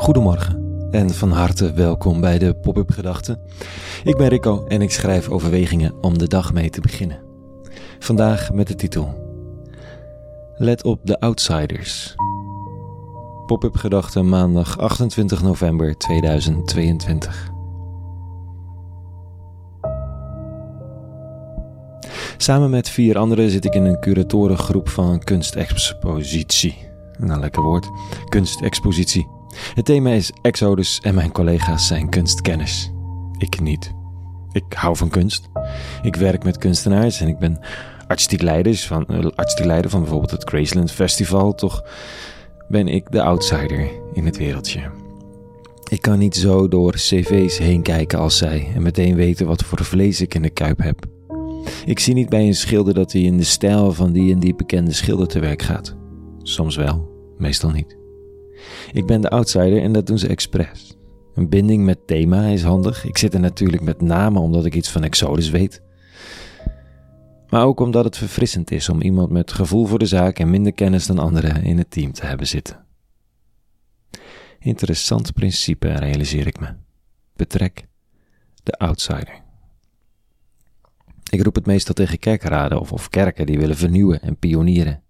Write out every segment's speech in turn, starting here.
Goedemorgen en van harte welkom bij de Pop-up Gedachten. Ik ben Rico en ik schrijf overwegingen om de dag mee te beginnen. Vandaag met de titel Let op de outsiders. Pop-up Gedachten maandag 28 november 2022. Samen met vier anderen zit ik in een curatorengroep van een kunstexpositie. Nou, lekker woord. Kunstexpositie. Het thema is Exodus en mijn collega's zijn kunstkenners. Ik niet. Ik hou van kunst. Ik werk met kunstenaars en ik ben artistiek, leiders van, uh, artistiek leider van bijvoorbeeld het Graceland Festival. Toch ben ik de outsider in het wereldje. Ik kan niet zo door cv's heen kijken als zij en meteen weten wat voor vlees ik in de kuip heb. Ik zie niet bij een schilder dat hij in de stijl van die en die bekende schilder te werk gaat. Soms wel, meestal niet. Ik ben de outsider en dat doen ze expres. Een binding met thema is handig. Ik zit er natuurlijk met name omdat ik iets van Exodus weet. Maar ook omdat het verfrissend is om iemand met gevoel voor de zaak en minder kennis dan anderen in het team te hebben zitten. Interessant principe realiseer ik me. Betrek de outsider. Ik roep het meestal tegen kerkraden of, of kerken die willen vernieuwen en pionieren.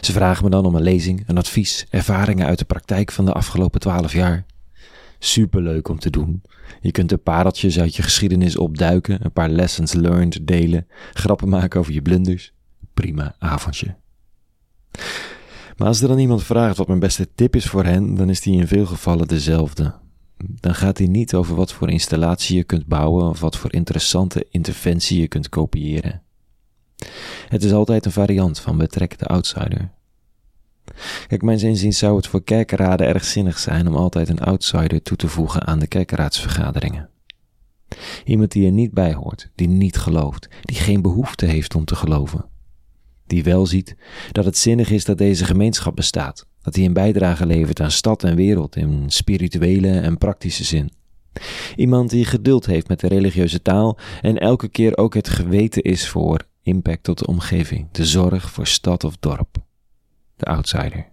Ze vragen me dan om een lezing, een advies, ervaringen uit de praktijk van de afgelopen twaalf jaar. Superleuk om te doen. Je kunt er pareltjes uit je geschiedenis opduiken, een paar lessons learned delen, grappen maken over je blunders. Prima avondje. Maar als er dan iemand vraagt wat mijn beste tip is voor hen, dan is die in veel gevallen dezelfde. Dan gaat die niet over wat voor installatie je kunt bouwen of wat voor interessante interventie je kunt kopiëren. Het is altijd een variant van betrek de outsider. Kijk, mijn inziens zou het voor kerkenraden erg zinnig zijn om altijd een outsider toe te voegen aan de kerkenraadsvergaderingen. Iemand die er niet bij hoort, die niet gelooft, die geen behoefte heeft om te geloven. Die wel ziet dat het zinnig is dat deze gemeenschap bestaat, dat hij een bijdrage levert aan stad en wereld in spirituele en praktische zin. Iemand die geduld heeft met de religieuze taal en elke keer ook het geweten is voor impact op de omgeving, de zorg voor stad of dorp. De outsider.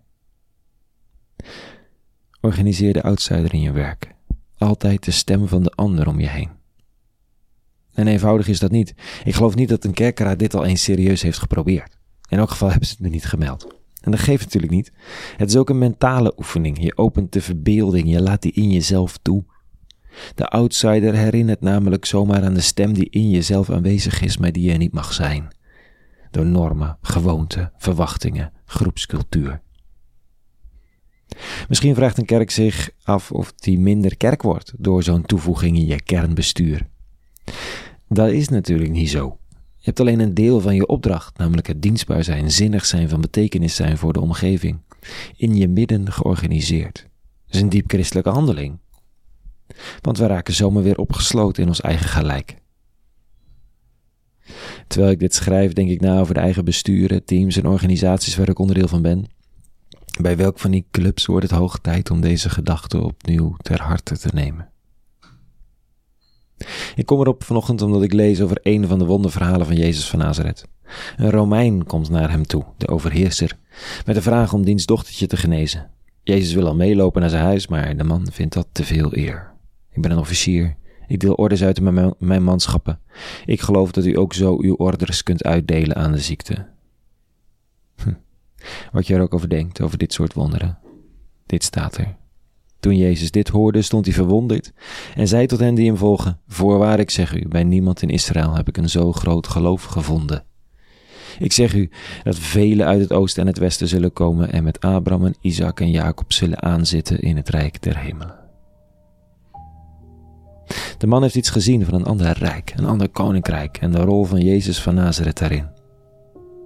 Organiseer de outsider in je werk. Altijd de stem van de ander om je heen. En eenvoudig is dat niet. Ik geloof niet dat een kerkeraad dit al eens serieus heeft geprobeerd. In elk geval hebben ze het me niet gemeld. En dat geeft natuurlijk niet. Het is ook een mentale oefening. Je opent de verbeelding, je laat die in jezelf toe. De outsider herinnert namelijk zomaar aan de stem die in jezelf aanwezig is, maar die er niet mag zijn. Door normen, gewoonten, verwachtingen, groepscultuur. Misschien vraagt een kerk zich af of die minder kerk wordt door zo'n toevoeging in je kernbestuur. Dat is natuurlijk niet zo. Je hebt alleen een deel van je opdracht, namelijk het dienstbaar zijn, zinnig zijn, van betekenis zijn voor de omgeving, in je midden georganiseerd. Dat is een diep christelijke handeling. Want we raken zomaar weer opgesloten in ons eigen gelijk. Terwijl ik dit schrijf, denk ik na over de eigen besturen, teams en organisaties waar ik onderdeel van ben. Bij welk van die clubs wordt het hoog tijd om deze gedachten opnieuw ter harte te nemen? Ik kom erop vanochtend omdat ik lees over een van de wonderverhalen van Jezus van Nazareth. Een Romein komt naar hem toe, de overheerser, met de vraag om diens dochtertje te genezen. Jezus wil al meelopen naar zijn huis, maar de man vindt dat te veel eer. Ik ben een officier. Ik deel orders uit met mijn, manschappen. Ik geloof dat u ook zo uw orders kunt uitdelen aan de ziekte. Hm. Wat je er ook over denkt, over dit soort wonderen. Dit staat er. Toen Jezus dit hoorde, stond hij verwonderd en zei tot hen die hem volgen: Voorwaar, ik zeg u, bij niemand in Israël heb ik een zo groot geloof gevonden. Ik zeg u dat velen uit het oosten en het westen zullen komen en met Abraham en Isaac en Jacob zullen aanzitten in het rijk der hemelen. De man heeft iets gezien van een ander rijk, een ander koninkrijk en de rol van Jezus van Nazareth daarin.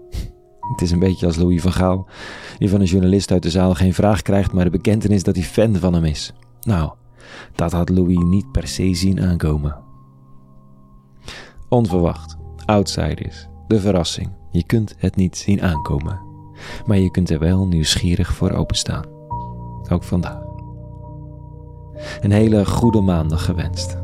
Het is een beetje als Louis van Gaal, die van een journalist uit de zaal geen vraag krijgt, maar de bekentenis dat hij fan van hem is. Nou, dat had Louis niet per se zien aankomen. Onverwacht, outsiders, de verrassing. Je kunt het niet zien aankomen, maar je kunt er wel nieuwsgierig voor openstaan. Ook vandaag. Een hele goede maandag gewenst